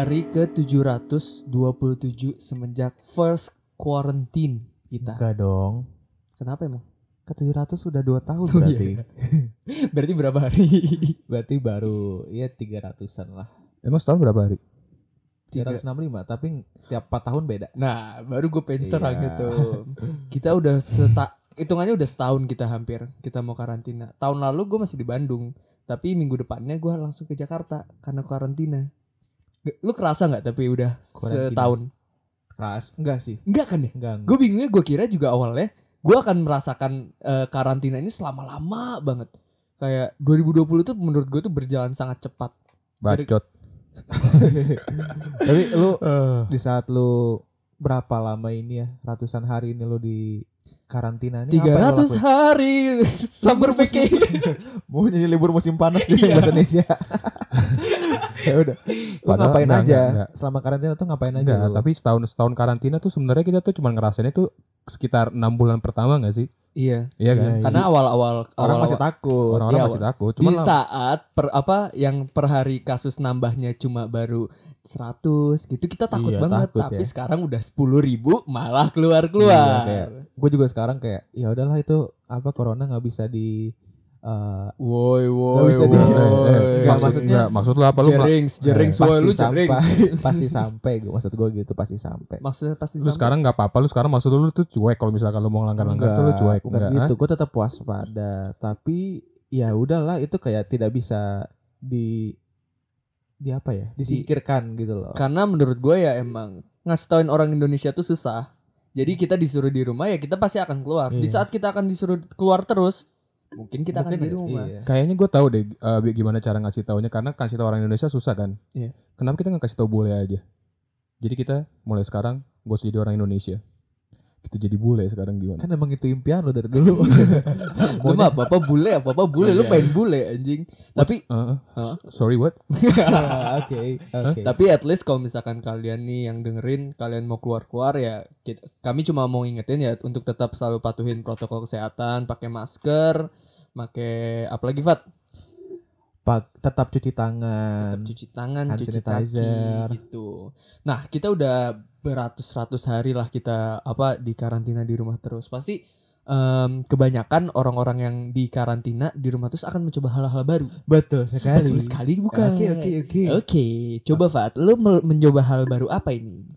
Hari ke-727 semenjak first quarantine kita. Enggak dong. Kenapa emang? Ke 700 sudah 2 tahun Oh, berarti. iya. Berarti berapa hari? berarti baru ya 300-an lah. Emang setahun berapa hari? Tiga. 365 tapi tiap 4 tahun beda. Nah, baru gue pengen serang Iya. gitu. Kita udah seta hitungannya udah setahun kita hampir kita mau karantina. Tahun lalu gue masih di Bandung, tapi minggu depannya gue langsung ke Jakarta karena karantina. Lu kerasa nggak tapi udah setahun? Keras. Enggak sih. Enggak kan ya? Enggak. enggak. Gue bingungnya gue kira juga awalnya gue akan merasakan eh, karantina ini selama lama banget. Kayak 2020 tuh menurut gue tuh berjalan sangat cepat. Bacot. Tapi lu di saat lu berapa lama ini ya? Ratusan hari ini lu di karantina ini apa yang lu 300 lakuin? hari summer vacation. Mau nyanyi libur musim panas di Iya. bahasa Indonesia. Ya udah. Lu Padahal ngapain enggak, aja? enggak, enggak. Selama karantina tuh ngapain aja? Enggak, lu? tapi setahun setahun karantina tuh sebenarnya kita tuh cuma ngerasainnya tuh sekitar enam bulan pertama gak sih? Iya. Iya kan? Iya, Karena awal-awal orang awal-awal- masih takut. Orang-orang Iya, masih takut. di Cuma lah- saat per apa yang per hari kasus nambahnya cuma baru 100 gitu kita takut Iya, banget takut tapi ya. sekarang udah 10 ribu malah keluar keluar Iya, kayak gue juga sekarang kayak ya udahlah itu apa corona nggak bisa di eh, woi woi bisa di- Eh, eh, woi maksudnya- enggak, maksud lu apa lu? Jerings jerings woi pasti lu sampai jerings. pasti sampai gue maksud gue gitu pasti sampai. Maksudnya pasti Lu sama. sekarang nggak apa-apa, lu sekarang maksud lu tuh cuek kalau misalkan lu mau langgar-langgar tuh lu cuek. bukan Enggak, gitu gue tetap waspada. Tapi ya udahlah itu kayak tidak bisa di di apa ya disingkirkan gitu loh. Karena menurut gue ya emang ngasih tauin orang Indonesia tuh susah. Jadi kita disuruh di rumah ya kita pasti akan keluar. Di Iya. saat kita akan disuruh keluar terus mungkin kita akan Mungkin di rumah iya. Kayaknya gue tahu deh eh, gimana cara ngasih taunya karena kasih tahu orang Indonesia susah kan. Iya. Kenapa kita nggak kasih tahu bule aja? Jadi kita mulai sekarang gue jadi orang Indonesia. Kita jadi bule sekarang gimana? kan emang itu impian lo dari dulu lu mah apa apa bule apa apa bule lu Iya. pengen bule anjing tapi Eh, eh, Hah? sorry what? oke oke Tapi at least kalau misalkan kalian nih yang dengerin kalian mau keluar-keluar ya kita, kami cuma mau ingetin ya untuk tetap selalu patuhin protokol kesehatan, pakai masker, pakai apalagi Fat, Pak, tetap cuci tangan tetap cuci tangan, hand cuci sanitizer. kaki gitu. Nah, kita udah beratus-ratus hari lah kita apa di karantina di rumah terus. Pasti em, kebanyakan orang-orang yang di karantina di rumah terus akan mencoba hal-hal baru. betul sekali Betul sekali bukan? oke oke oke Oke, coba Fat, me- mencoba hal baru apa ini?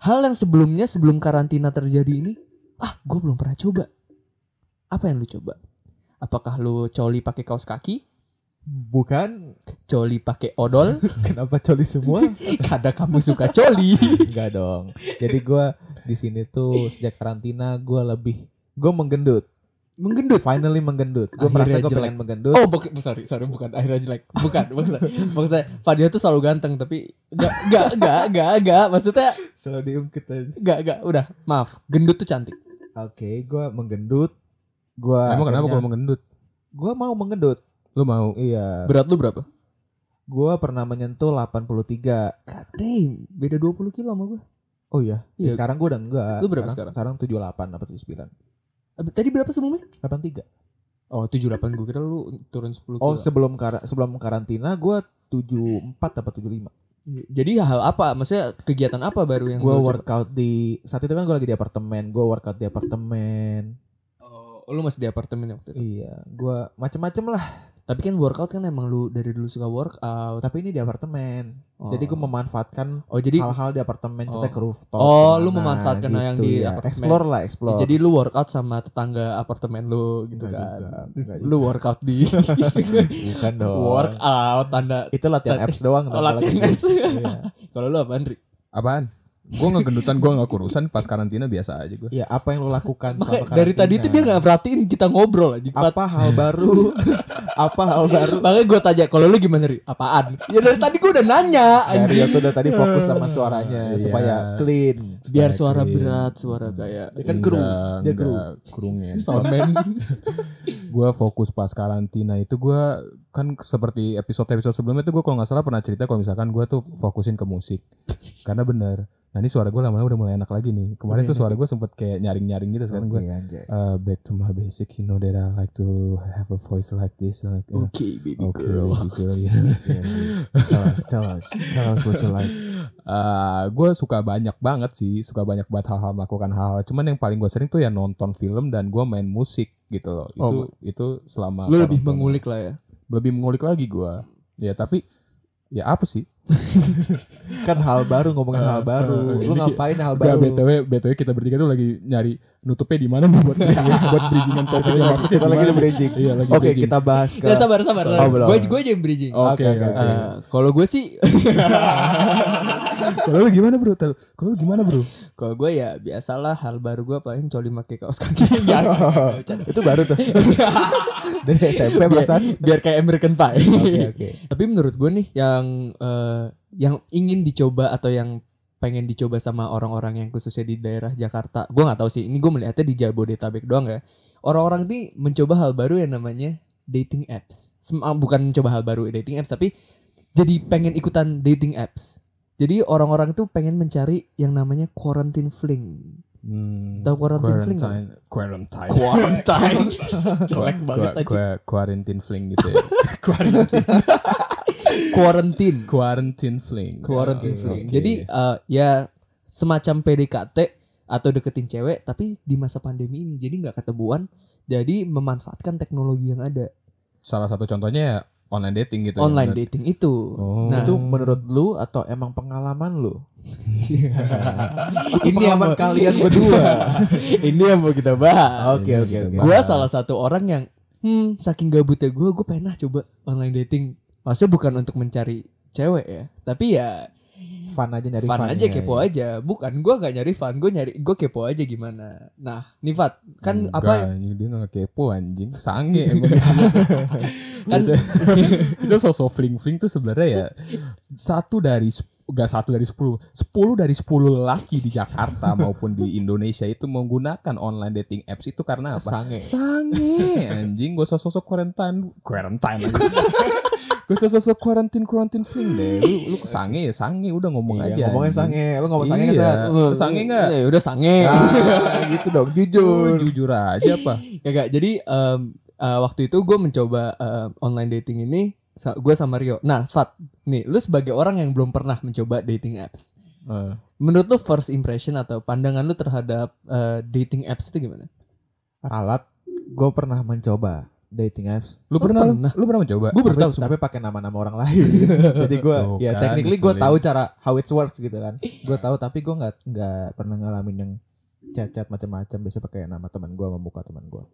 Hal yang sebelumnya sebelum karantina terjadi ini, ah, gue belum pernah coba. Apa yang lu coba? Apakah lu coli pakai kaos kaki? Bukan Coli pakai odol? kenapa coli semua Kadang kamu suka coli. Enggak dong. Jadi gua di sini tuh sejak karantina gua lebih gue menggendut. Menggendut. Finally menggendut. Gue merasa gue jelek. pengen menggendut. Oh, bukan, sorry, sorry, bukan akhirnya jelek. Bukan, maksud maksud saya Fadia tuh selalu ganteng tapi enggak enggak enggak enggak enggak maksudnya Selalu diungkit aja. enggak enggak udah, maaf. Gendut tuh cantik. Oke, gua menggendut. Gua Emang kenapa kalau mengendut? Gua mau menggendut. Lu mau? Iya. Berat lu berapa? Gua pernah menyentuh 83. God damn, beda 20 kilo sama gue. Oh iya. Iya. Ya, sekarang gua udah enggak. Lu berapa sekarang? Sekarang 78 apa 79. Tadi berapa sebelumnya? 83. Oh 78 gue kira lu turun 10 kilo. Oh, sebelum kar sebelum karantina gua 74 apa 75. Jadi hal apa? Maksudnya kegiatan apa baru yang Gua lu coba? workout di saat itu kan gua lagi di apartemen. Gua workout di apartemen. Oh, lu masih di apartemen waktu itu. Iya, gua macem-macem lah. Tapi kan workout kan emang lu dari dulu suka workout. Tapi ini di apartemen. Oh. Jadi gua memanfaatkan Oh, jadi hal-hal di apartemen kita Oh. ke rooftop. Oh, lu memanfaatkan yang di ya. apartemen. Explore lah, explore. jadi lu workout sama tetangga apartemen lu gitu Enggak kan. juga, enggak Lu workout di bukan dong. workout tanda Itu latihan apps doang. Oh, latihan apps. apps. Kalau lu apa Andri? Apaan? Gue nggak gendutan, gue nggak kurusan pas karantina biasa aja gue. Iya, apa yang lu lakukan Makanya dari tadi tuh dia nggak perhatiin kita ngobrol aja. Pat. apa hal baru? apa hal baru? Makanya gue tanya kalau lu gimana Ri? Apaan? Ya dari tadi gue udah nanya Dari anjing. aku udah tadi fokus sama suaranya Iya. supaya clean. Biar suara Clean. berat, suara kayak Dia kan kru, dia kru. Kurungnya. soundman. gue fokus pas karantina itu gue kan seperti episode-episode sebelumnya itu gue kalau nggak salah pernah cerita kalau misalkan gue tuh fokusin ke musik karena bener nah ini suara gue lama-lama udah mulai enak lagi nih kemarin tuh suara gue sempet kayak nyaring-nyaring gitu sekarang gue Oke, anjay. uh, back to my basic you know that I like to have a voice like this like uh, Oke, baby okay girl. baby girl you know. Iya, iya. Setelah, tell us, tell us what you like. gue Eh, suka banyak banget sih, suka banyak banget hal-hal melakukan hal. Cuman yang paling gue sering tuh ya nonton film dan gue main musik gitu loh. Itu Oh. itu selama Lu lebih mengulik lah ya. lebih mengulik lagi gue. Ya tapi ya apa sih? Kan hal baru ngomongin hal baru. Eh, Lu ngapain hal baru? btw btw kita bertiga tuh lagi nyari nutupnya di mana nih buat buat bridgingan topiknya maksudnya Kita lagi nih? bridging. Iya lagi Oke, bridging. kita bahas ke Nah, sabar sabar. Oh. Gue gue aja yang bridging. Oke. Eh, kalau gue sih Kalau lu gimana bro? Kalau lu gimana bro? kalau gue ya biasalah hal baru gue paling coli pakai kaos kaki. Itu baru tuh. Dari SMP perasaan. biar kayak American Pie. Oke, oke. Tapi menurut gue nih yang eh, yang ingin dicoba atau yang pengen dicoba sama orang-orang yang khususnya di daerah Jakarta, gue nggak tahu sih. Ini gue melihatnya di Jabodetabek doang ya. Orang-orang ini mencoba hal baru yang namanya dating apps. Sem- ah, bukan mencoba hal baru dating apps, tapi jadi pengen ikutan dating apps. Jadi orang-orang tuh pengen mencari yang namanya quarantine fling. Hmm, Tahu quarantine fling nggak? Quarantine. Quarantine. Quarantine. Jelek banget aja. qua- Quarantine fling gitu ya. Quarantine. Quarantine fling. Quarantine Oke, fling. oke. Jadi eh, ya semacam PDKT atau deketin cewek tapi di masa pandemi ini jadi nggak ketemuan jadi memanfaatkan teknologi yang ada salah satu contohnya ya online dating gitu. ya, online bener. dating itu Oh. nah Itu menurut lu atau emang pengalaman lu? ini yang kalian berdua. ini yang mau kita bahas. Oke, oke, oke. gue salah satu orang yang hmm saking gabutnya gue gue pengen lah coba online dating. Maksudnya bukan untuk mencari cewek ya tapi ya Fun aja nyari fun fun aja ya, kepo ya. aja. Bukan gue nggak nyari fun gue nyari gue kepo aja gimana. Nah Nifat kan Enggak, apa anjing, dia nggak kepo anjing. Sange emang. Kan- kita, kita sosok fling fling tuh sebenarnya ya satu dari sep- gak satu dari sepuluh sepuluh dari sepuluh laki di Jakarta maupun di Indonesia itu menggunakan online dating apps itu karena apa Sange. sange anjing gue sosok quarantine quarantine gue sosok quarantine quarantine fling deh lu lu sange ya sange udah ngomong Iya, aja ngomongnya sange. Lu ngomong sange Iya. Eh, sange nggak? Ya udah sange. Ah, gitu dong, Lu jujur. jujur aja apa Kagak. Jadi em, eh, waktu itu gue mencoba em, online dating ini gue sama Rio. Nah, Fat, nih lu sebagai orang yang belum pernah mencoba dating apps. Eh, Menurut lu first impression atau pandangan lu terhadap eh, dating apps itu gimana? Ralat, gue pernah mencoba dating apps. lu Oh, pernah, lu? pernah. lu pernah mencoba Gue baru tapi, tapi pakai nama-nama orang lain. Jadi gue, ya kan, technically gue tahu cara how it works gitu kan. Gue tahu tapi gue nggak nggak pernah ngalamin yang chat-chat macam-macam. Biasa pakai nama teman gue, membuka teman gue.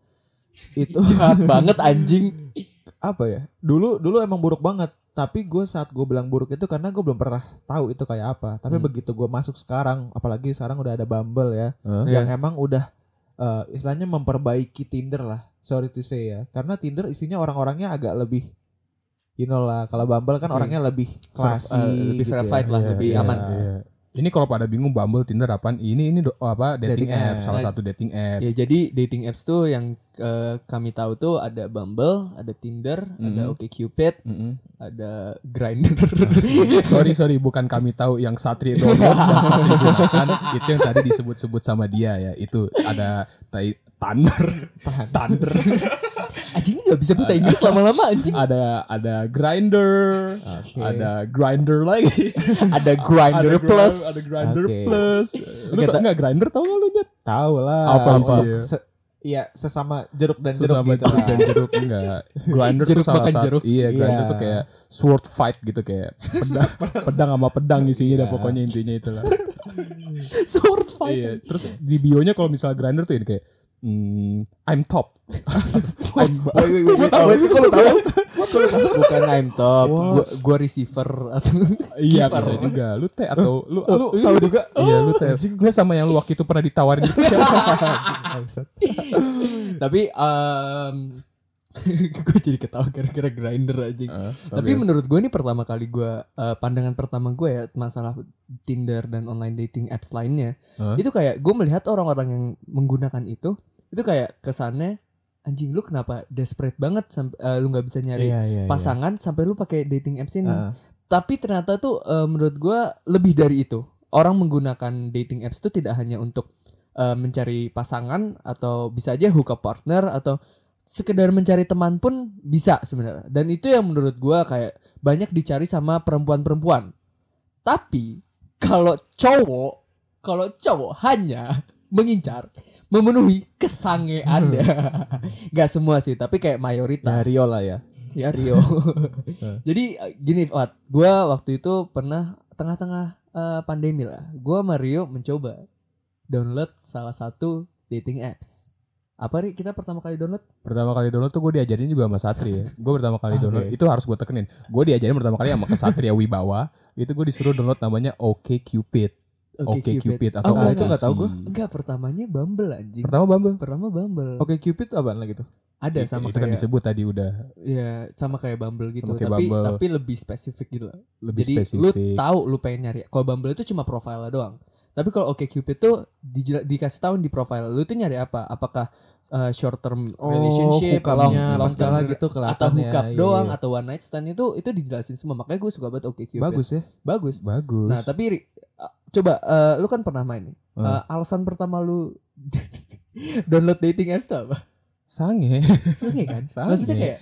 Itu Jahat banget anjing. apa ya? Dulu dulu emang buruk banget. Tapi gue saat gue bilang buruk itu karena gue belum pernah tahu itu kayak apa. Tapi Hmm. begitu gue masuk sekarang, apalagi sekarang udah ada Bumble ya, Hah? yang Iya. emang udah eh, istilahnya memperbaiki Tinder lah. Sorry to say ya, karena Tinder isinya orang-orangnya agak lebih, you know lah. Kalau Bumble kan orangnya lebih Ver- classy, eh, lebih gitu verified ya. lah, Iya, lebih iya, aman. iya. Ini kalau pada bingung Bumble, Tinder apaan? Ini ini do- apa dating, Dating apps, apps. salah satu dating apps. Ya jadi dating apps tuh yang eh, kami tahu tuh ada Bumble, ada Tinder, ada Mhm. OkCupid, Mm-mm. ada Grindr. sorry sorry bukan kami tahu yang Satria download dan Satria gunakan itu yang tadi disebut-sebut sama dia ya itu ada Thunder Thunder anjing nggak bisa bahasa Inggris lama-lama anjing. ada ada Grinder Oke. ada Grinder lagi Ada Grindr Ada Gri- Plus. ada Grinder Oke. Plus lu tau ta- nggak Grinder tau nggak lu Nyet? Tahu lah. Apa untuk isinya? se- Iya, sesama jeruk dan Sesama jeruk gitu jeruk dan jeruk enggak Grinder tuh Jeruk salah makan satu jeruk. iya Grinder Iya. tuh kayak sword fight gitu kayak pedang pedang sama pedang isinya dah Iya. pokoknya intinya itulah Sword fight. Iya, terus di bionya kalau misalnya grinder tuh ini kayak hmm, I'm top. I'm ba- Woi, woi, woi, woi, tahu tahu. Bukan I'm top, gua, gua receiver atau iya bisa juga. Lu teh atau lu lu Tahu juga. iya lu teh. Gue sama yang lu waktu itu pernah ditawarin gitu. Tapi em gue jadi ketawa gara-gara grinder aja. Eh, Tapi menurut gue ini pertama kali gue eh, pandangan pertama gue ya masalah Tinder dan online dating apps lainnya Hah? itu kayak gue melihat orang-orang yang menggunakan itu itu kayak kesannya anjing lu kenapa desperate banget sampai eh, lu nggak bisa nyari Iya, iya, iya. pasangan sampai lu pakai dating apps ini. Ah, Tapi ternyata tuh eh, menurut gua lebih dari itu. Orang menggunakan dating apps itu tidak hanya untuk eh, mencari pasangan atau bisa aja hook up partner atau sekedar mencari teman pun bisa sebenarnya. Dan itu yang menurut gua kayak banyak dicari sama perempuan-perempuan. Tapi kalau cowok, kalau cowok hanya mengincar memenuhi kesange Anda. Gak semua sih, tapi kayak Ya mayoritas. Rio lah ya. Ya Rio. Jadi gini, Wat, gua waktu itu pernah tengah-tengah eh, pandemi lah. Gua sama Rio mencoba download salah satu dating apps. Apa Ri? Kita pertama kali download? Pertama kali download tuh gue diajarin juga sama Satri ya. Gue pertama kali Oke. download itu harus gue tekenin. Gue diajarin pertama kali sama Kesatria Wibawa. Itu gue disuruh download namanya OK Cupid. Oke Cupid atau Oh, itu nggak tahu gua. Enggak, pertamanya Bumble anjing. Pertama Bumble. Pertama Bumble. Oke Cupid apaan lagi tuh? Ada Itu- sama itu kan kayak disebut tadi udah ya sama kayak Bumble gitu, kayak tapi Bumble. tapi lebih spesifik gitu lebih Jadi lu spesifik. tahu lu pengen nyari. Kalau Bumble itu cuma profile doang. Tapi kalau Oke Cupid tuh dijela- dikasih tahu di profile lu tuh nyari apa? Apakah uh, short term relationship, long, hookupnya long segala term gitu atau ya. hookup Iya, doang iya. atau one night stand itu itu dijelasin semua. Makanya gue suka banget Oke Cupid. Bagus ya. Bagus. Bagus. Nah, tapi uh, coba uh, lu kan pernah main nih. Hmm. Uh, alasan pertama lu download dating apps tuh apa? sange. Sange kan? Sange. Maksudnya kayak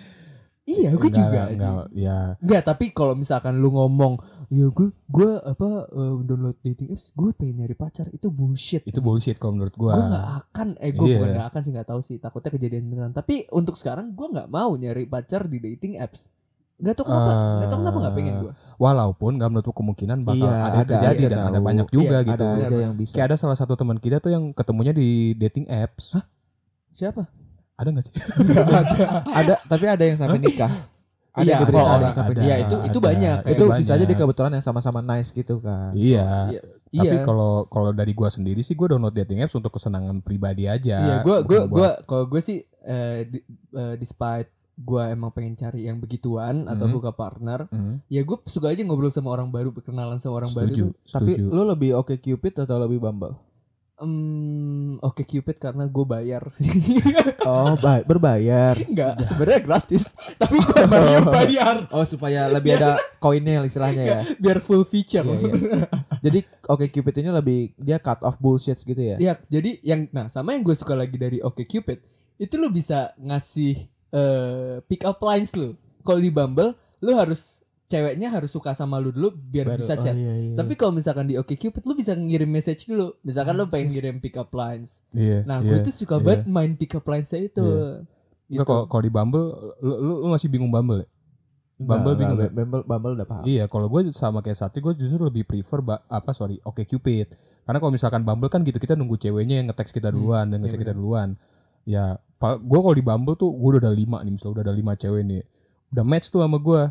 Iya, gue Enggak, juga. Enggak, ya. Enggak, tapi kalau misalkan lu ngomong, ya gue gue apa uh, download dating apps, gue pengen nyari pacar, itu bullshit. Itu bullshit kalau menurut gue. Gue nggak akan, eh gue Iya. bukan nggak akan sih nggak tahu sih, takutnya kejadian beneran. Tapi untuk sekarang gue nggak mau nyari pacar di dating apps. Gak tau kenapa, nggak tau kenapa nggak pengen gue. Walaupun gak menutup kemungkinan bakal Iya, ada ada, terjadi ada dan ada tahu. banyak juga Iya, gitu. Ada aja yang bisa. Kayak ada salah satu teman kita tuh yang ketemunya di dating apps. Siapa? Ada gak sih? ada tapi ada yang sampai nikah. Ada Iya, berita oh, ada Iya, itu itu ada. banyak. Kayak Itu banyak. bisa aja di kebetulan yang sama-sama nice gitu kan. Iya. Iya. Tapi Iya. kalau kalau dari gua sendiri sih gua download dating apps untuk kesenangan pribadi aja. Iya, gue gue bukan gue buat- kalau gue sih eh, di- eh, despite gue emang pengen cari yang begituan atau Mhm. gue ke partner, Hmm, ya gue suka aja ngobrol sama orang baru, berkenalan sama orang baru setuju, tuh. Tapi setuju. lu lebih oke Cupid atau lebih Bumble? Hmm, oke Cupid karena gue bayar sih. Oh, ba- berbayar. Enggak, sebenarnya gratis. Tapi gue Mario bayar Oh, supaya lebih ada koinnya istilahnya ya. biar full feature. Iya, iya. Jadi oke Cupid ini lebih dia cut off bullshit gitu ya. Ya, jadi yang nah sama yang gue suka lagi dari Oke Cupid itu lu bisa ngasih eh pick up lines lu. Kalau di Bumble lu harus ceweknya harus suka sama lu dulu biar Baru- bisa oh, chat. iya, iya. Tapi kalau misalkan di Oke Cupid lu bisa ngirim message dulu. Misalkan lu pengen ngirim pick up lines. Iya. Nah, iya. gue tuh suka iya. banget main pick up lines itu. Iya. Gitu. Enggak, kalau kalau di Bumble lu, lu, lu masih bingung Bumble ya? Bumble enggak, bingung ya? Bumble, Bumble udah paham. Iya, kalau gue sama kayak Sati gue justru lebih prefer ba- apa sorry, oke Cupid. Karena kalau misalkan Bumble kan gitu kita nunggu ceweknya yang nge-text kita duluan dan iya ngecek kita duluan. Ya, gue kalau di Bumble tuh gue udah ada lima nih, misalnya udah ada lima cewek nih, udah match tuh sama gue.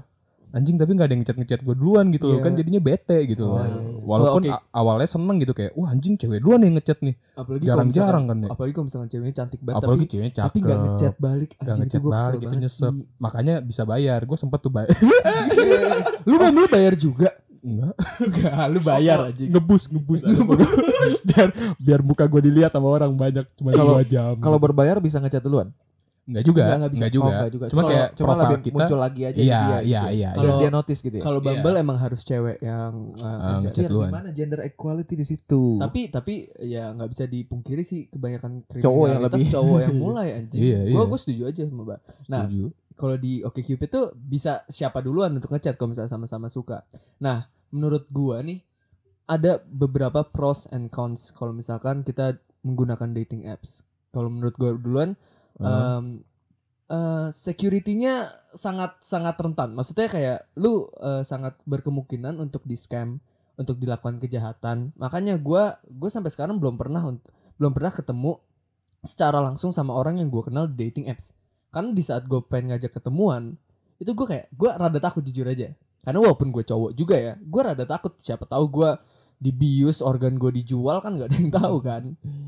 Anjing tapi nggak ada yang ngechat ngechat gue duluan gitu loh Iya. kan jadinya bete gitu loh. Oh, iya, iya. Walaupun oke- a- awalnya seneng gitu kayak wah anjing cewek duluan yang ngechat nih. apalagi jarang-jarang kan ya. Apalagi kalau misalkan ceweknya cantik banget Apalagi tapi ceweknya cakep. tapi nggak ngechat balik Gak anjing itu ngechat gue kesel balik itu nyesek. sih. Makanya bisa bayar. Gue sempet tuh bayar. lu Bumble bayar juga? Enggak. Enggak, lu bayar aja. ngebus ngebus biar biar muka gue dilihat sama orang banyak cuma Kalau- dua jam Kalau berbayar bisa ngechat duluan. Enggak juga Enggak, enggak, enggak bisa. juga. Oh, enggak juga. cuma Cuma- kayak cuma profile lebih kita muncul lagi aja iya dia iya gitu. iya Biar iya. Kalau- dia notice gitu ya. Kalau Bumble emang harus cewek yang uh, Iya, duluan. gimana gender equality di situ? Tapi tapi ya nggak bisa dipungkiri sih kebanyakan Cowok yang lebih. cowok yang mulai anjing. Iya, Gua iya. gua setuju aja sama Mbak. Nah, Setuju. kalau di OkCupid tuh bisa siapa duluan untuk ngechat kalau misalnya sama-sama suka. Nah, menurut gua nih ada beberapa pros and cons kalau misalkan kita menggunakan dating apps. Kalau menurut gua duluan Ah. em, eh, security-nya sangat sangat rentan. Maksudnya kayak lu eh, sangat berkemungkinan untuk di scam, untuk dilakukan kejahatan. Makanya gua gue sampai sekarang belum pernah belum pernah ketemu secara langsung sama orang yang gue kenal di dating apps. Karena di saat gue pengen ngajak ketemuan, itu gue kayak gue rada takut jujur aja. Karena walaupun gue cowok juga ya, gue rada takut siapa tahu gue dibius organ gue dijual kan nggak ada yang tahu kan.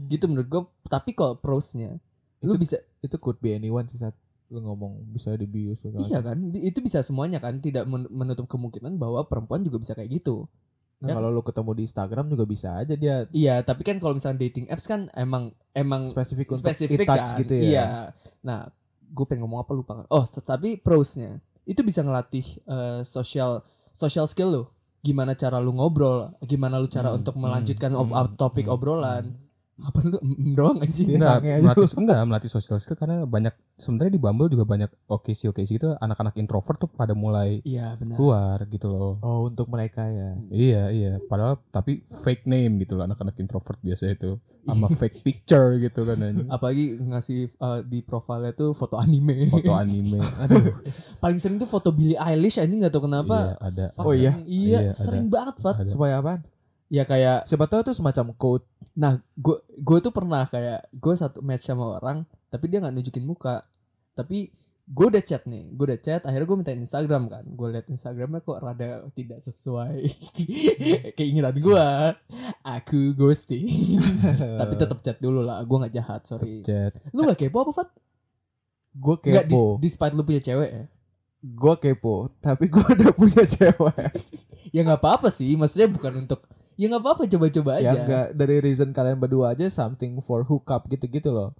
Gitu menurut gue. Tapi kalau prosnya, lu Itu- bisa itu could be anyone sih saat lu ngomong bisa dibius Iya kan, itu bisa semuanya kan, tidak men- menutup kemungkinan bahwa perempuan juga bisa kayak gitu. Nah, Ya. kalau lu ketemu di Instagram juga bisa aja dia Iya, tapi kan kalau misalnya dating apps kan emang emang spesifik untuk spesifik kan. gitu ya. Iya. Nah, gue pengen ngomong apa lupa. Oh, tetapi prosnya itu bisa ngelatih eh, social social skill lo. Gimana cara lu ngobrol, gimana lu cara Hmm, untuk hmm, melanjutkan hmm, ob- topik hmm, obrolan. Apa lu doang anjing? Aja melatih, enggak melatih social skill karena banyak sebenarnya di Bumble juga banyak oke sih oke sih itu anak-anak introvert tuh pada mulai Iya benar. keluar gitu loh. Oh untuk mereka ya. Iya iya, padahal tapi fake name gitu loh anak-anak introvert biasa itu sama fake picture gitu kan anjing. Apalagi ngasih uh, di profilnya tuh foto anime. foto anime. Aduh, Paling sering tuh foto Billie Eilish anjing nggak tahu kenapa. iya ada. Oh iya? Iya, Iya, sering banget, Fat. Ada. Supaya apaan? Ya kayak Siapa tahu itu semacam code. nah, gue gue tuh pernah kayak gue satu match sama orang, tapi dia nggak nunjukin muka. Tapi gue udah chat nih, gue udah chat, akhirnya gue minta Instagram kan. Gue liat Instagramnya kok rada tidak sesuai keinginan gue. Aku ghosting. tapi tetap chat dulu lah, gue nggak jahat, sorry. Chat. Lu gak kepo apa, Fat? Gue dis kepo. despite lu punya cewek ya. Gue kepo. Tapi gue udah punya cewek. Ya nggak apa-apa sih, maksudnya bukan untuk ya nggak apa-apa coba-coba aja. ya enggak dari reason kalian berdua aja something for hookup gitu-gitu loh.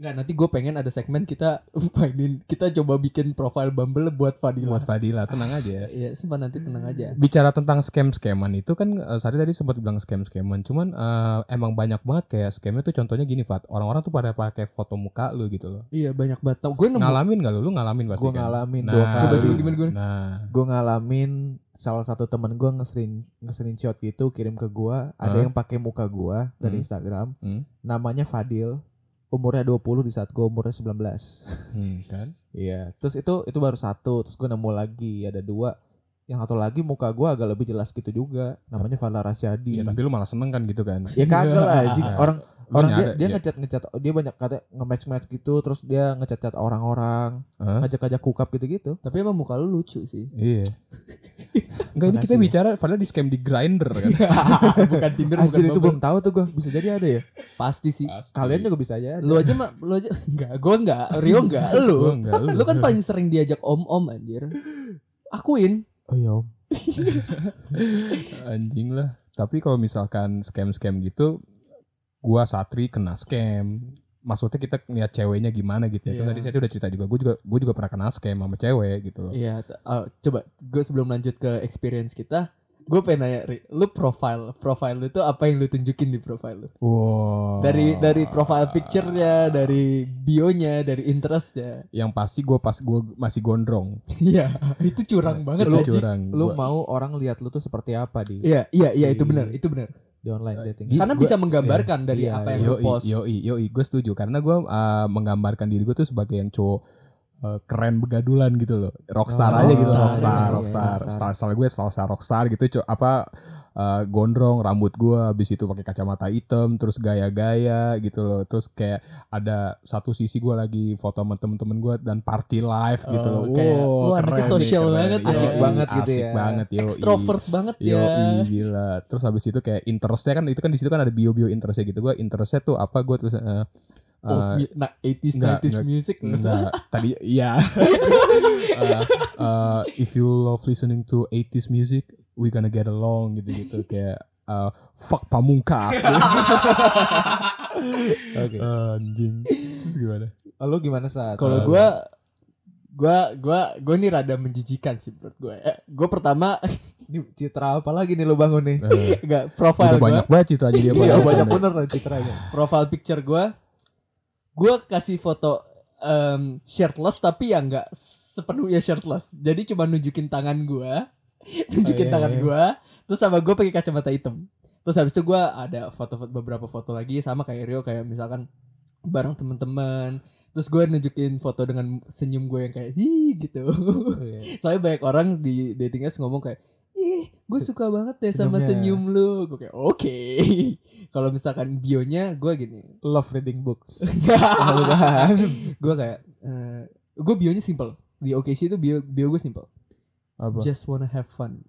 Nggak, nanti gue pengen ada segmen kita mainin, kita coba bikin profile Bumble buat Fadila. Buat Fadila tenang aja. Iya, sumpah nanti tenang aja. Bicara tentang scam-scaman itu kan eh, Sari tadi sempat bilang scam-scaman, cuman eh, emang banyak banget kayak scamnya tuh contohnya gini Fat, orang-orang tuh pada pakai foto muka lu gitu loh. Iya, banyak banget. Gue nemu. Ngalamin gak lu? Lu ngalamin pasti Gue kan? ngalamin Nah, dua kali. Coba coba gimana gue? Nah, Gue ngalamin salah satu temen gue nge-screen nge-screenshot gitu kirim ke gue. Ada Hah? yang pakai muka gue dari Hmm. Instagram. Hmm. Namanya Fadil. Umurnya 20 di saat gue umurnya 19. hmm, kan? Iya, terus itu itu baru satu, terus gue nemu lagi ada dua. Yang satu lagi muka gue agak lebih jelas gitu juga, namanya Fala Rasyadi. Iya, tapi lu malah seneng kan gitu kan? Ya kagak lah, anjing. Iya. orang Lu orang dia nyadar- dia iya. ngechat ngechat dia banyak kata nge-match match gitu, terus dia ngechat chat orang-orang, Hah? ngajak-ngajak hookup gitu-gitu. Tapi emang muka lu lucu sih. Iya. Enggak ini kita ya. bicara padahal di scam di grinder kan. bukan Tinder, Anjir itu belum tahu tuh gue, bisa jadi ada ya. Pasti sih. Kalian juga bisa aja. Lu aja mah, lu aja enggak, gue enggak, Rio enggak, lu. Gua enggak, lu. Lu kan paling sering diajak om-om anjir. Akuin. Oh iya om. anjing lah. Tapi kalau misalkan scam-scam gitu gua Satri kena scam. Maksudnya kita lihat ceweknya gimana gitu ya. Kan Iya. tadi saya udah cerita juga, gue juga gue juga pernah kena scam sama cewek gitu loh. Iya, t- uh, coba gue sebelum lanjut ke experience kita, gue pengen nanya, Ri, lu profile, profile lu tuh apa yang lu tunjukin di profile lu? Wow. Dari dari profile picture-nya, dari bio-nya, dari interest-nya. yang pasti gue pas gue masih gondrong. Iya, itu curang banget Lu curang. Lu Gua- mau orang lihat lu tuh seperti apa di Iya, iya, iya itu benar, itu benar. di online dating. Gi- Karena gua- bisa menggambarkan dari iya, apa iya. yang lu post. yoi, yoi, gue setuju karena gue uh, menggambarkan diri gue tuh sebagai yang cowok uh, keren begadulan gitu loh, rockstar Oh, aja gitu, rockstar, rockstar, iya, iya, rockstar, rockstar. style, gue style rockstar gitu, co apa uh, gondrong, rambut gue, habis itu pakai kacamata hitam, terus gaya-gaya gitu loh, terus kayak ada satu sisi gue lagi foto sama temen-temen gue dan party live gitu Oh, loh, kayak, wow, wah, anaknya keren keren. banget ya. Asik banget gitu asik ya. banget, yoi. Extrovert banget Yo, ya. gila. Terus habis itu kayak interestnya kan itu kan di situ kan ada bio-bio interestnya gitu. Gue interestnya tuh apa? Gue terus uh, Oh, uh, nah, 80s, enggak, 90s enggak, music enggak. Tadi iya. Uh, uh, if you love listening to 80s music, we gonna get along gitu-gitu kayak uh, fuck pamungkas. Oke. Anjing. Terus gimana? Oh, Lu gimana saat? Kalau gua gua gua gua ini rada menjijikan sih menurut gue. Eh, gua pertama ini citra apa lagi nih lu bangun nih? Uh, enggak profile gua, banyak banget cerita dia Iya banyak. banyak bener lah citranya. profile picture gua gua kasih foto em, shirtless tapi ya enggak sepenuhnya shirtless. Jadi cuma nunjukin tangan gua, nunjukin iya, tangan iya. gua, terus sama gua pakai kacamata hitam. Terus habis itu gua ada foto-foto beberapa foto lagi sama kayak Rio kayak misalkan bareng teman-teman. Terus gue nunjukin foto dengan senyum gue yang kayak hi gitu. Iya. Soalnya banyak orang di dating apps ngomong kayak ih gue suka banget deh sama Senyumnya. senyum lu. Gue kayak oke. Kalau misalkan bionya gue gini. Love reading books. Bukan. gue kayak eh, gue bionya simple. Di OKC itu bio bio gue simple. Apa? Just wanna have fun.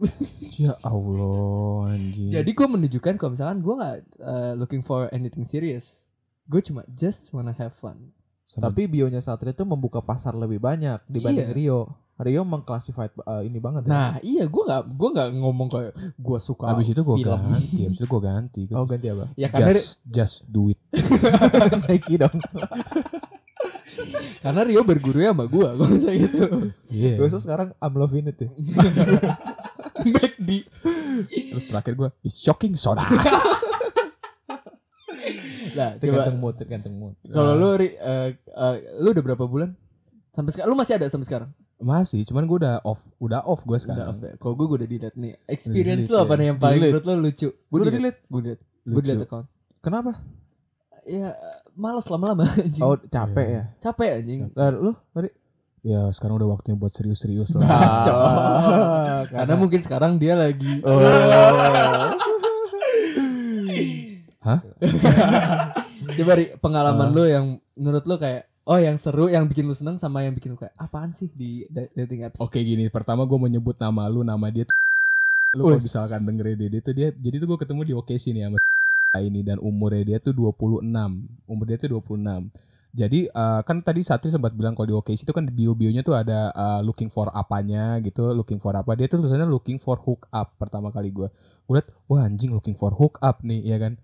Ya Allah anjing. Jadi gue menunjukkan kalau misalkan gue nggak eh, looking for anything serious. Gue cuma just wanna have fun. Sama- Tapi bionya Satria itu membuka pasar lebih banyak dibanding Iya. Rio. Rio mengklasified uh, ini banget ya. Nah iya gue nggak gue nggak ngomong kayak gue suka Habis itu gue film. ganti, habis itu gue ganti. Oh ganti apa? Ya karena just, just do it. Nike dong. karena Rio berguru sama gue gue misalnya gitu. Iya. Gue sekarang I'm loving it ya. McD. Terus terakhir gue, it's shocking soda. Nah, coba tergantung mood tergantung mood kalau lu Ri, eh, eh, lu udah berapa bulan? Sampai sekarang lu masih ada sampai sekarang? Masih, cuman gue udah off, udah off gue Udah sekarang. off ya. Kalau gue udah delete nih. Experience delete lu apa ya. nih yang paling Delete. menurut lu lucu? Gue udah delete? Gue delete. Gue delete account. kenapa Ya males lama-lama anjing. oh capek ya Capek anjing. Lah, lu Mari Ya sekarang udah waktunya buat serius-serius lah. Bacot. Karena mungkin sekarang dia lagi oh. Hah? Coba Ri, pengalaman Ah. lu yang menurut lu kayak oh yang seru yang bikin lu seneng sama yang bikin lu kayak apaan sih di da- dating apps? Oke gini, pertama gue mau nyebut nama lu, nama dia tuh lu kalau misalkan dengerin dia, dia tuh dia jadi tuh gue ketemu di OKC nih sama ini dan umurnya dia tuh 26. Umur dia tuh 26. Jadi eh, kan tadi Satri sempat bilang kalau di OKC itu kan di bio-bionya tuh ada eh, looking for apanya gitu, looking for apa. Dia tuh tulisannya looking for hook up pertama kali gue. Gue liat, wah anjing looking for hook up nih, ya kan.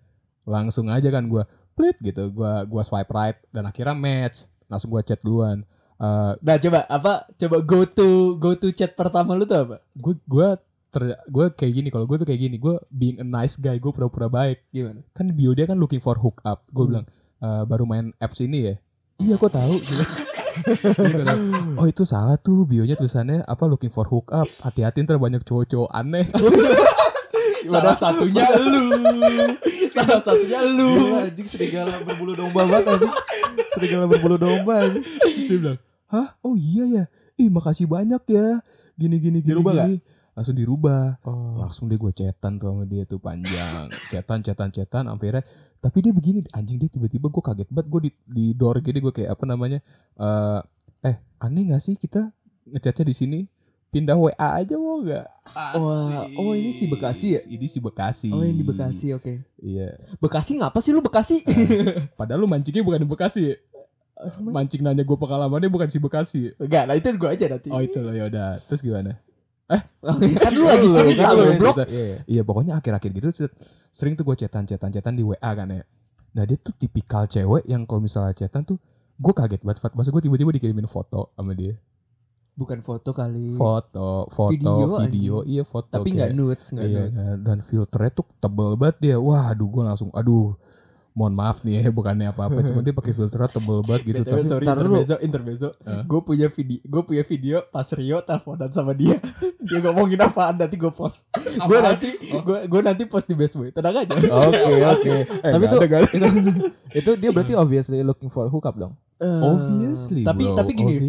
Langsung aja kan gue plit gitu, gue gua swipe right dan akhirnya match. Langsung gue chat duluan. Eh, Nah coba apa? Coba go to go to chat pertama lu tuh apa? gue gue ter gue kayak gini kalau gue tuh kayak gini gue being a nice guy gue pura-pura baik Gimana? kan bio dia kan looking for hook up gue Hmm. bilang "Eh, baru main apps ini ya iya gue tahu. oh itu salah tuh bionya tulisannya apa looking for hook up hati-hati ntar banyak cowok-cowok aneh Salah satunya lu. Salah satunya lu. Gila, anjing serigala berbulu domba banget anjing. Serigala berbulu domba anjing. Terus dia bilang hah? Oh iya ya? Ih makasih banyak ya. Gini gini gini Dirubah gini. langsung dirubah. Oh. langsung deh gue cetan tuh sama dia tuh panjang. Cetan cetan cetan akhirnya. Tapi dia begini anjing dia tiba-tiba gue kaget banget. Gue di di door gini gue kayak apa namanya eh eh aneh gak sih kita ngechatnya di sini pindah WA aja mau nggak Wah, oh ini si Bekasi ya? ini si Bekasi Oh yang di Bekasi oke. iya Bekasi ngapa sih lu Bekasi? padahal lu mancingnya bukan di Bekasi ya? mancing nanya gue pengalamannya bukan si Bekasi Enggak, nah itu gue aja nanti. oh itu loh ya udah terus gimana kan lu lagi cerita Lu lu, bro. Iya pokoknya akhir-akhir gitu sering tuh gue cetan cetan cetan di WA kan ya. Nah dia tuh tipikal cewek yang kalau misalnya cetan tuh gue kaget banget. Masa gue tiba-tiba dikirimin foto sama dia. Bukan foto kali. Foto, foto, Video, video, iya foto. Tapi nggak nudes, nggak Iya, nudes. dan filternya tuh tebel banget dia. Wah, aduh gue langsung, aduh, mohon maaf nih ya, bukannya apa-apa, cuma dia pakai filternya tebel banget gitu. BTW, Tapi sorry intermezzo, intermezzo. Hah? Gue punya video, gue punya video pas Rio teleponan sama dia. dia ngomongin apaan nanti gue post. gue nanti, gue gue nanti post di Facebook. Tenang aja. Oke oke. Eh, Tapi tuh ada, ada. itu, itu dia berarti obviously looking for hookup dong. Eh, obviously, Tapi bro, tapi gini,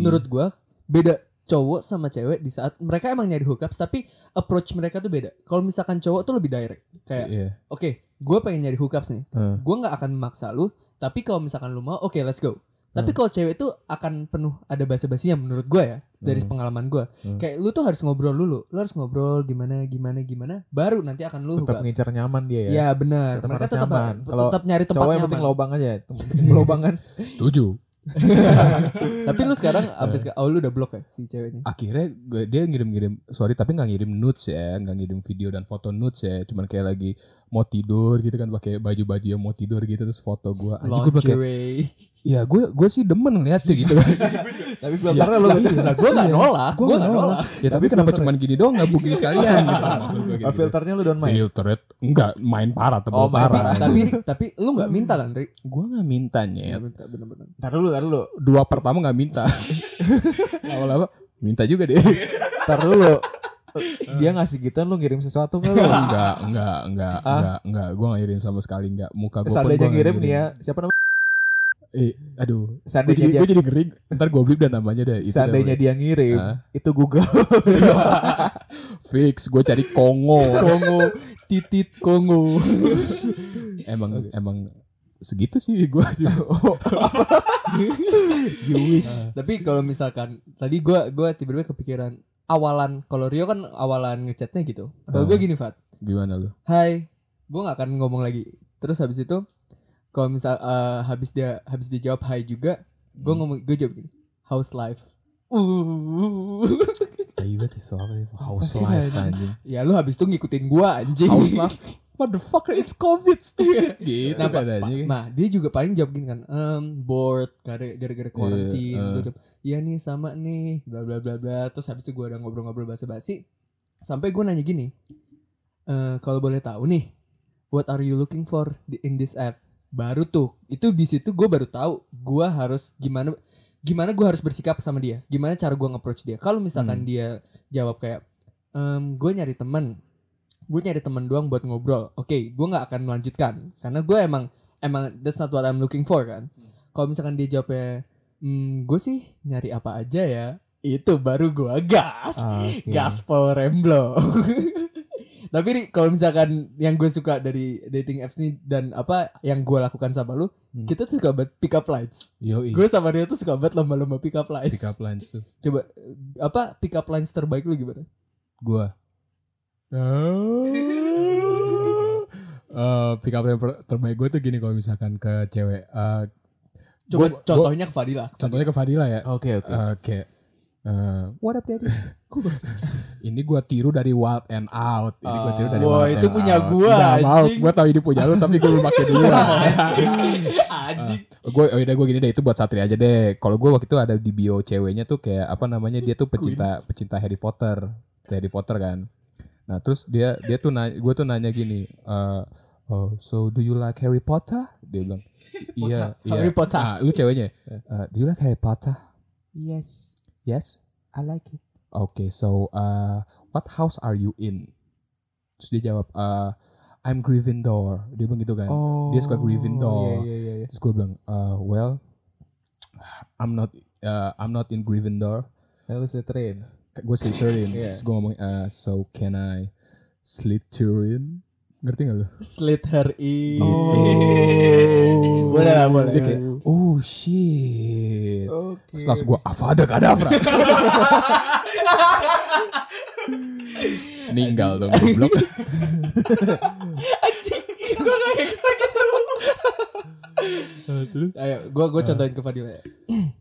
menurut gue beda cowok sama cewek di saat mereka emang nyari hookups tapi approach mereka tuh beda. Kalau misalkan cowok tuh lebih direct. Kayak Iya. oke, gue pengen nyari hookups nih. Heeh. Gue nggak akan memaksa lu. Tapi kalau misalkan lu mau, oke let's go. Tapi kalau cewek tuh akan penuh ada basa-basinya menurut gue ya dari Hmm. pengalaman gue. Hmm. Kayak lu tuh harus ngobrol dulu. Lu harus ngobrol gimana gimana gimana. Baru nanti akan lu Tetap ngincar nyaman dia ya. Ya benar. Mereka tetap nyaman. Tetap nyari tempat Cowok yang nyaman. penting lobang aja. Penting lobangan. Setuju. Tapi lu sekarang abis oh lu udah blok ya si ceweknya. akhirnya gue, dia ngirim-ngirim sorry tapi nggak ngirim nudes ya nggak ngirim video dan foto nudes ya cuman kayak lagi mau tidur gitu kan pakai baju-baju yang mau tidur gitu terus foto gue anjing gue bilang kayak Lingerie. ya gue gue sih demen ngeliatnya gitu Tapi filternya lu Lah gue gak nolak. gue gak nolak ya tapi kenapa cuman gini doang nggak booking sekalian gitu gue gitu. Oh, filternya lu don't main. filtered enggak main parah tebel Oh, parah Tapi tapi lu gak minta kan, Ri? gue minta Gak nyet minta bener-bener. Ntar dulu, ntar dulu. dua pertama nggak minta awal-awal minta juga deh Ntar dulu. Dia ngasih gituan lu ngirim sesuatu enggak lu? enggak enggak enggak Ah? enggak enggak gue nggak ngirim sama sekali enggak muka gue pun Seandainya gua ngirim nggak nih ya, siapa namanya? Eh, aduh. Gue Seandainya jadi, dia, gua jadi ngeri. Ntar gue beli dan namanya deh. Itu seandainya dia ngirim, Ah. itu Google. fix. Gue cari Kongo. Kongo, titit Kongo. emang emang segitu sih gue juga. you wish. Tapi kalau misalkan tadi gua gua tiba-tiba kepikiran awalan kalau Rio kan awalan ngechatnya gitu. Kalau gue Ah. gini, Fat. Gimana lu? Hai. Gue gak akan ngomong lagi. Terus habis itu kalau misal eh, habis dia habis dia jawab hai juga, gue Hmm. ngomong gue jawab gini. How's life? Uh. Tai banget soalnya house sih, life anjing? anjing. ya lu habis itu ngikutin gua anjing. House life. Motherfucker, it's COVID, stupid. gitu Nah, kan nah, dia juga paling jawab gini kan, ehm, bored gara- gara-gara quarantine. Iya, Gua eh. jawab, iya nih sama nih, bla bla bla bla. Terus habis itu gue udah ngobrol-ngobrol basa-basi. Sampai gue nanya gini, eh kalau boleh tahu nih, what are you looking for in this app? baru tuh itu di situ gue baru tahu gue harus gimana gimana gue harus bersikap sama dia gimana cara gue nge-approach dia kalau misalkan Hmm. dia jawab kayak ehm, gue nyari temen gue nyari temen doang buat ngobrol oke gue nggak akan melanjutkan karena gue emang emang that's not what I'm looking for kan kalau misalkan dia jawabnya hmm, gue sih nyari apa aja ya itu baru gue gas Oke. gaspol remblo tapi kalau misalkan yang gue suka dari dating apps ini dan apa yang gue lakukan sama lu Hmm. kita tuh suka banget pick up lines Yoi. gue sama dia tuh suka banget lomba-lomba pick up lines Pick up lines tuh. coba eh, apa pick up lines terbaik lu gimana Gua. Eh, pick up line per- terbaik gue tuh gini kalau misalkan ke cewek. Eh, coba gua- contohnya ke Fadila contohnya ke Fadila ya. Oke oke. Eh, kayak eh, What up daddy? ini gua tiru dari Wild and Out. Ini gua tiru dari Wah, Wild itu and punya Out. gua, Nggak mau, anjing. gua tahu ini punya lu tapi gua belum pakai dulu. anjing gue oh udah gue gini deh itu buat Satria aja deh. Kalau gue waktu itu ada di bio ceweknya tuh kayak apa namanya dia tuh pecinta pecinta Harry Potter, Harry Potter kan. Nah terus dia dia tuh nanya, gue tuh nanya gini, eh, oh so do you like Harry Potter? Dia bilang, iya iya. Harry Potter. Ah, lu ceweknya, "Eh, do you like Harry Potter? Yes, Yes. I like it. Okay, so uh, what house are you in? Terus dia jawab, uh, I'm Gryffindor. Dia bilang gitu kan. Dia suka Gryffindor. Iya iya iya. iya. Terus gue bilang, uh, well, I'm not, uh, I'm not in Gryffindor. Lalu Slytherin. Gue Slytherin. Iya. Terus gue ngomong, uh, so can I Slytherin? Ngerti gak lu? slit her in Oh. boleh lah boleh Dia kayak, oh shit. Oke. Terus langsung gue, Avada Kedavra. Ninggal dong goblok. gue gak kayak gitu ayo gue gue contohin ke Fadila ya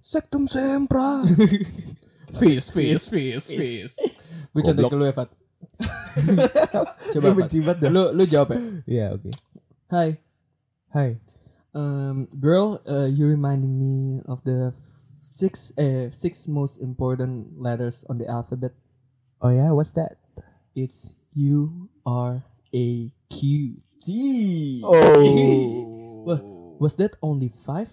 Sectum Sempra. Feast, feast, feast, feast. gue contohin ke lu ya Fat coba Dia Fat benci banget dah. lu lu jawab ya Iya oke. Hai Hai. um, girl uh, you reminding me of the six eh six most important letters on the alphabet Oh yeah, what's that? it's U R A Q T Wah, was that only five?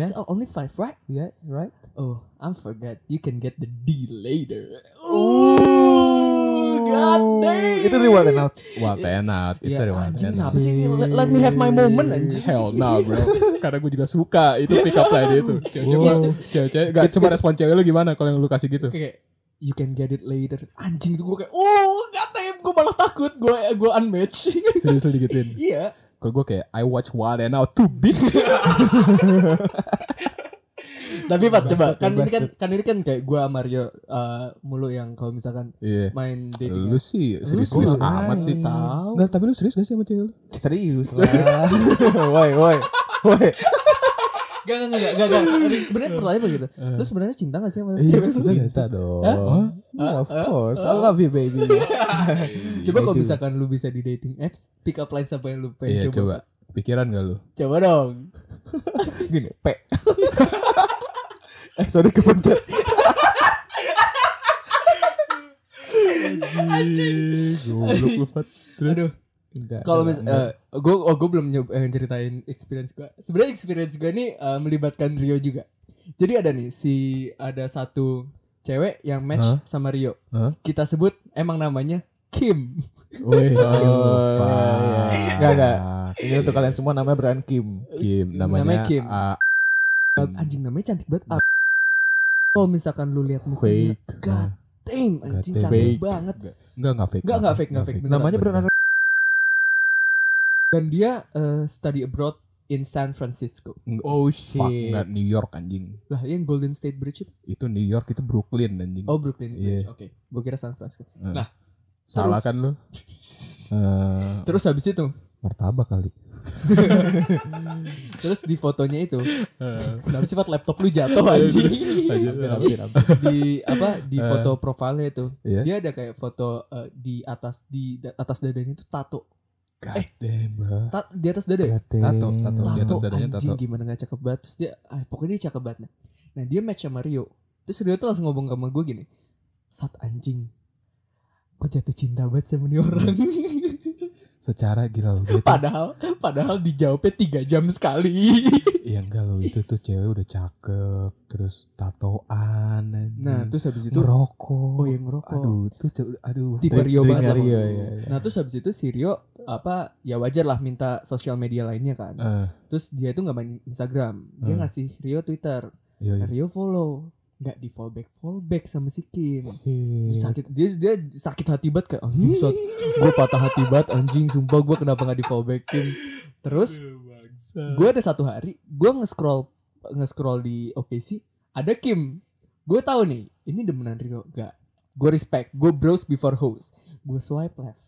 That's only five, right? Yeah, right. Oh, I forgot. You can get the D later. Oh, god damn. Itu and out. Wild and out. Itu Ya, dari Wild anjing, and Out. sih? Let, me have my moment, anjing. Hell no bro Karena gue juga suka Itu pick up line itu Cewek-cewek Cewek-cewek Gak coba respon cewek lu gimana Kalau yang lu kasih gitu Kayak you can get it later. Anjing itu gue kayak, oh, god damn, gue malah takut. Gue gue unmatch. Serius lu digituin Iya. Kalau gue kayak I watch Wild and Out too bitch Tapi Pat, coba kan ini kan kan ini kan kayak gue Mario uh, mulu yang kalau misalkan Iya main dating Lu sih Lu Serius-serius sih amat sih tahu. Enggak tapi lu serius gak sih sama cewek lu Serius lah. woi, woi. Woi. Gak, gak, gak, gak, gak. Sebenarnya pertanyaan begitu. Lu sebenarnya cinta gak sih sama Iya, cewek? cinta dong. Yeah, of course. I love you, baby. Coba kalau Itu. misalkan lu bisa di dating apps, pick up line apa yang lu pengen Iya coba. coba Pikiran gak lu Coba dong. Gini, P. eh, sorry kepencet. Goblok lu Fat Terus Aduh. Enggak. Kalau mis eh gue oh, gue belum nyoba eh, ceritain experience gue. Sebenarnya experience gue ini eh, melibatkan Rio juga. Jadi ada nih si ada satu cewek yang match Hah? sama Rio. Hah? Kita sebut emang namanya Kim. Wih Oh, iya, iya. Fat. Enggak, enggak. Ini untuk kalian semua namanya Brian Kim. Kim namanya, Namanya Kim. Eh, Anjing namanya cantik banget. Kalau misalkan lu lihat mukanya, Fake. god damn anjing cantik banget. Enggak enggak fake Enggak enggak fake enggak fake. beneran. Namanya Brian Dan dia eh, study abroad in San Francisco. Oh Fuck enggak New York anjing Lah yang Golden State Bridge itu? Itu New York itu Brooklyn anjing Oh Brooklyn Bridge. Iya. Oke. Gue kira San Francisco. Eh, Nah, Salah terus- kan lu Eh, Terus habis itu, Martabak kali terus di fotonya itu, kenapa sifat laptop lu jatuh anjing? Hampir, hampir, hampir. di apa di foto profilnya itu, Iya. dia ada kayak foto eh, di atas di atas dadanya itu tato. God damn bro Ta- di atas dada ya? Tato, tato. Di atas Tato dadanya anjing tato. gimana gak cakep banget Terus dia ah, Pokoknya dia cakep banget nah. nah dia match sama Rio Terus Rio tuh langsung ngomong sama gue gini Saat anjing Kok jatuh cinta banget sama nih orang secara gila loh dia tuh- Padahal padahal dijawabnya tiga jam sekali. Iya enggak loh itu tuh cewek udah cakep terus tatoan anjing. Nah, terus habis itu ngerokok. Oh, iya, ngerokok. Aduh, tuh aduh. tipe Rio banget lah. drinknya Rio, iya. Nah, terus habis itu si Rio apa ya wajar lah minta sosial media lainnya kan. Eh, Terus dia itu nggak main Instagram, dia Hmm. ngasih Rio Twitter. iya, iya. Rio follow, nggak di fallback fallback sama si Kim. Shit. sakit dia dia sakit hati banget kayak anjing saat gue patah hati banget anjing sumpah gue kenapa nggak di fallbackin terus gue ada satu hari gue nge-scroll nge-scroll di OKC ada Kim. Gue tahu nih ini demenan Rio gak gue respect gue browse before host gue swipe left.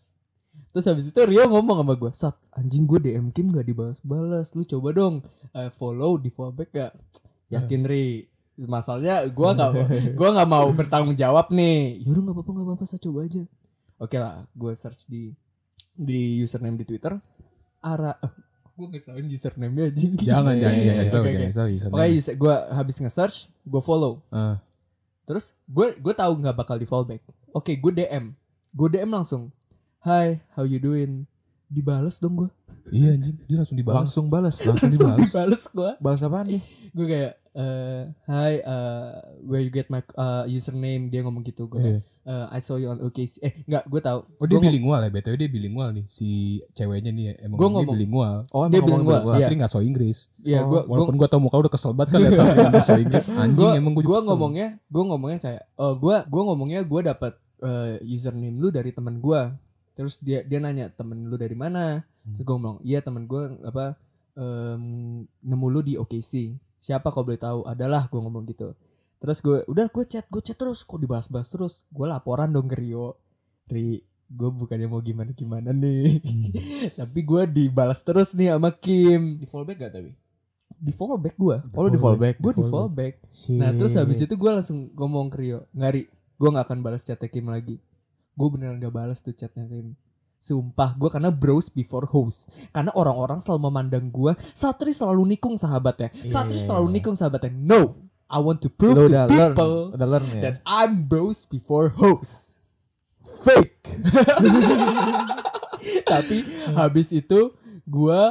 Terus habis itu Rio ngomong sama gue saat anjing gue DM Kim gak dibalas-balas lu coba dong eh, follow di fallback gak yakin Ri masalahnya gue nggak gue nggak mau bertanggung jawab nih yaudah nggak apa-apa nggak apa-apa saya coba aja oke lah gue search di di username di Twitter ara gue nggak tahu username nya anjing Jangan jangan jangan tahu oke, jangan oke. tahu username. User- gue habis nge-search, gue follow. Eh, Terus gue gue tahu nggak bakal di fallback. Oke, gue DM. Gue DM langsung. Hi, how you doing? Dibales dong gue. iya anjing, dia langsung dibalas. Langsung balas. Langsung Langsung dibalas. dibales gue. Balas apaan nih? Gue kayak eh hi uh, where you get my uh, username dia ngomong gitu gue kayak, "Uh, I saw you on OKC eh nggak gue tahu Oh dia Gua bilingual ya, BTW dia bilingual nih si ceweknya nih emang Gua dia ngomong. bilingual. Oh, Dia. Iya. Satri nggak so Inggris. Iya, Oh, gue Walaupun gua tau muka udah kesel banget kan Satri ngomong so Inggris. Anjing gua, emang gua kesel. ngomongnya gue ngomongnya kayak oh gue gua ngomongnya gue dapat eh, username lu dari teman gue terus dia dia nanya temen lu dari mana terus gue ngomong iya temen gue apa em, nemu lu di OKC siapa kau boleh tahu? Adalah gue ngomong gitu. Terus gue udah gue chat gue chat terus kok dibahas-bahas terus? Gue laporan dong ke Rio. Ri gue bukannya mau gimana gimana nih tapi gue dibalas terus nih sama Kim. Di fallback gak tapi? di fallback gue Oh di fallback. gue di fallback. Nah terus habis itu gue langsung ngomong ke Rio Ngari gue gak akan balas chatnya Kim lagi. Gue beneran gak balas tuh chatnya Kim Sumpah gue karena browse before host Karena orang-orang selalu memandang gue Satri selalu nikung sahabatnya Satri Iya. selalu nikung sahabatnya No I want to prove Lu to udah learn, people udah learn ya. That I'm browse before host fake. Tapi habis itu gue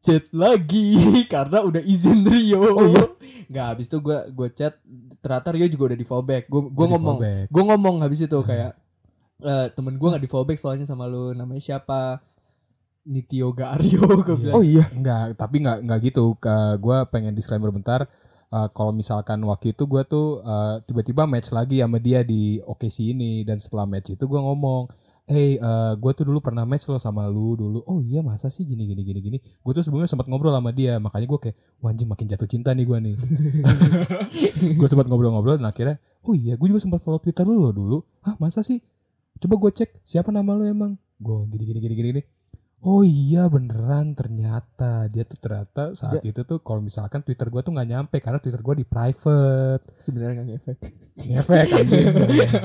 chat lagi Karena udah izin Rio Oh iya? Nggak habis itu gue gue chat Ternyata Rio juga udah di fallback Gue gue ngomong gue ngomong habis itu kayak eh temen gue nggak di fallback soalnya sama lu namanya siapa Nitio Gario gue bilang Oh iya. Enggak, tapi enggak enggak gitu. Ke gua pengen disclaimer bentar. Eh, kalau misalkan waktu itu gua tuh eh, tiba-tiba match lagi sama dia di OKC ini dan setelah match itu gua ngomong, "Hey, eh, gua tuh dulu pernah match lo sama lu dulu." "Oh iya, masa sih gini gini gini gini." Gue tuh sebelumnya sempat ngobrol sama dia, makanya gua kayak, "Wah, anjing makin jatuh cinta nih gua nih." gue sempat ngobrol-ngobrol dan akhirnya, "Oh iya, gue juga sempat follow Twitter lu lo dulu." "Hah, masa sih?" Coba gue cek siapa nama lo emang. Gue gini gini gini gini gini. Oh iya beneran ternyata. Dia tuh ternyata saat itu tuh kalau misalkan Twitter gua tuh nggak nyampe karena Twitter gua di private. Sebenarnya nggak ngefek. Ngefek anjing.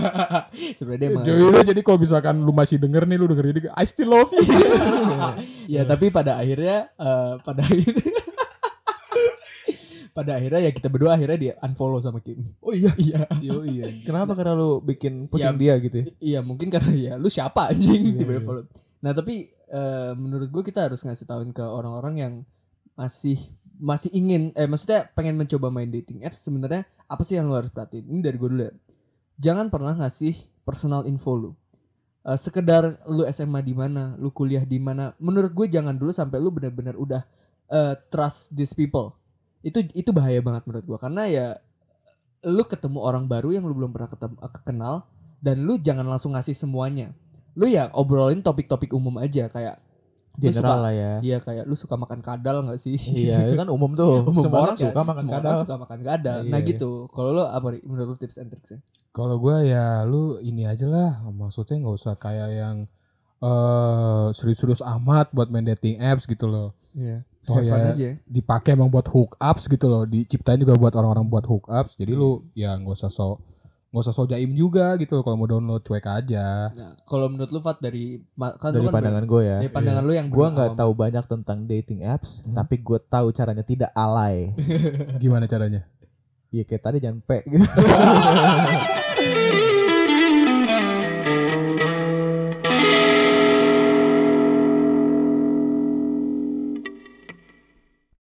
Sebenarnya emang jadi, jadi kalau misalkan lu masih denger nih lu denger ini I still love you. Ya tapi pada akhirnya eh, pada akhirnya pada akhirnya ya kita berdua akhirnya dia unfollow sama Kim. Oh iya. iya. Yo iya Kenapa? Karena lu bikin Ya, pusing dia gitu ya? iya mungkin karena ya lu siapa anjing? Iya, tiba-tiba iya. follow. Nah tapi eh, menurut gue kita harus ngasih tahuin ke orang-orang yang masih masih ingin eh maksudnya pengen mencoba main dating apps sebenarnya apa sih yang lu harus perhatiin? Ini dari gue dulu ya. Jangan pernah ngasih personal info lu. Eh, sekedar lu SMA di mana lu kuliah di mana menurut gue jangan dulu sampai lu benar-benar udah eh, trust these people itu itu bahaya banget menurut gue karena ya lu ketemu orang baru yang lu belum pernah ketemu kenal dan lu jangan langsung ngasih semuanya lu ya obrolin topik-topik umum aja kayak General suka- lah ya. Iya kayak lu suka makan kadal gak sih? Iya, itu kan umum tuh. Umum Semua orang ya. suka makan Semua kadal. orang suka makan kadal. Iya, nah iya. gitu. Kalau lu apa menurut lu tips and tricksnya? kalau gua ya lu ini aja lah maksudnya nggak usah kayak yang eh serius-serius amat buat main dating apps gitu loh Iya. Oh Have fun ya. aja. dipakai emang buat hook ups gitu loh diciptain juga buat orang-orang buat hook ups jadi lu ya nggak usah so nggak usah so jaim juga gitu loh kalau mau download cuek aja Nah, kalau menurut lu Fat dari kan Dari kan pandangan gue ya. dari pandangan lu yang Gue nggak tahu banyak tentang dating apps, Hmm. tapi gue tahu caranya tidak alay. gimana caranya Iya kayak tadi jangan pe gitu.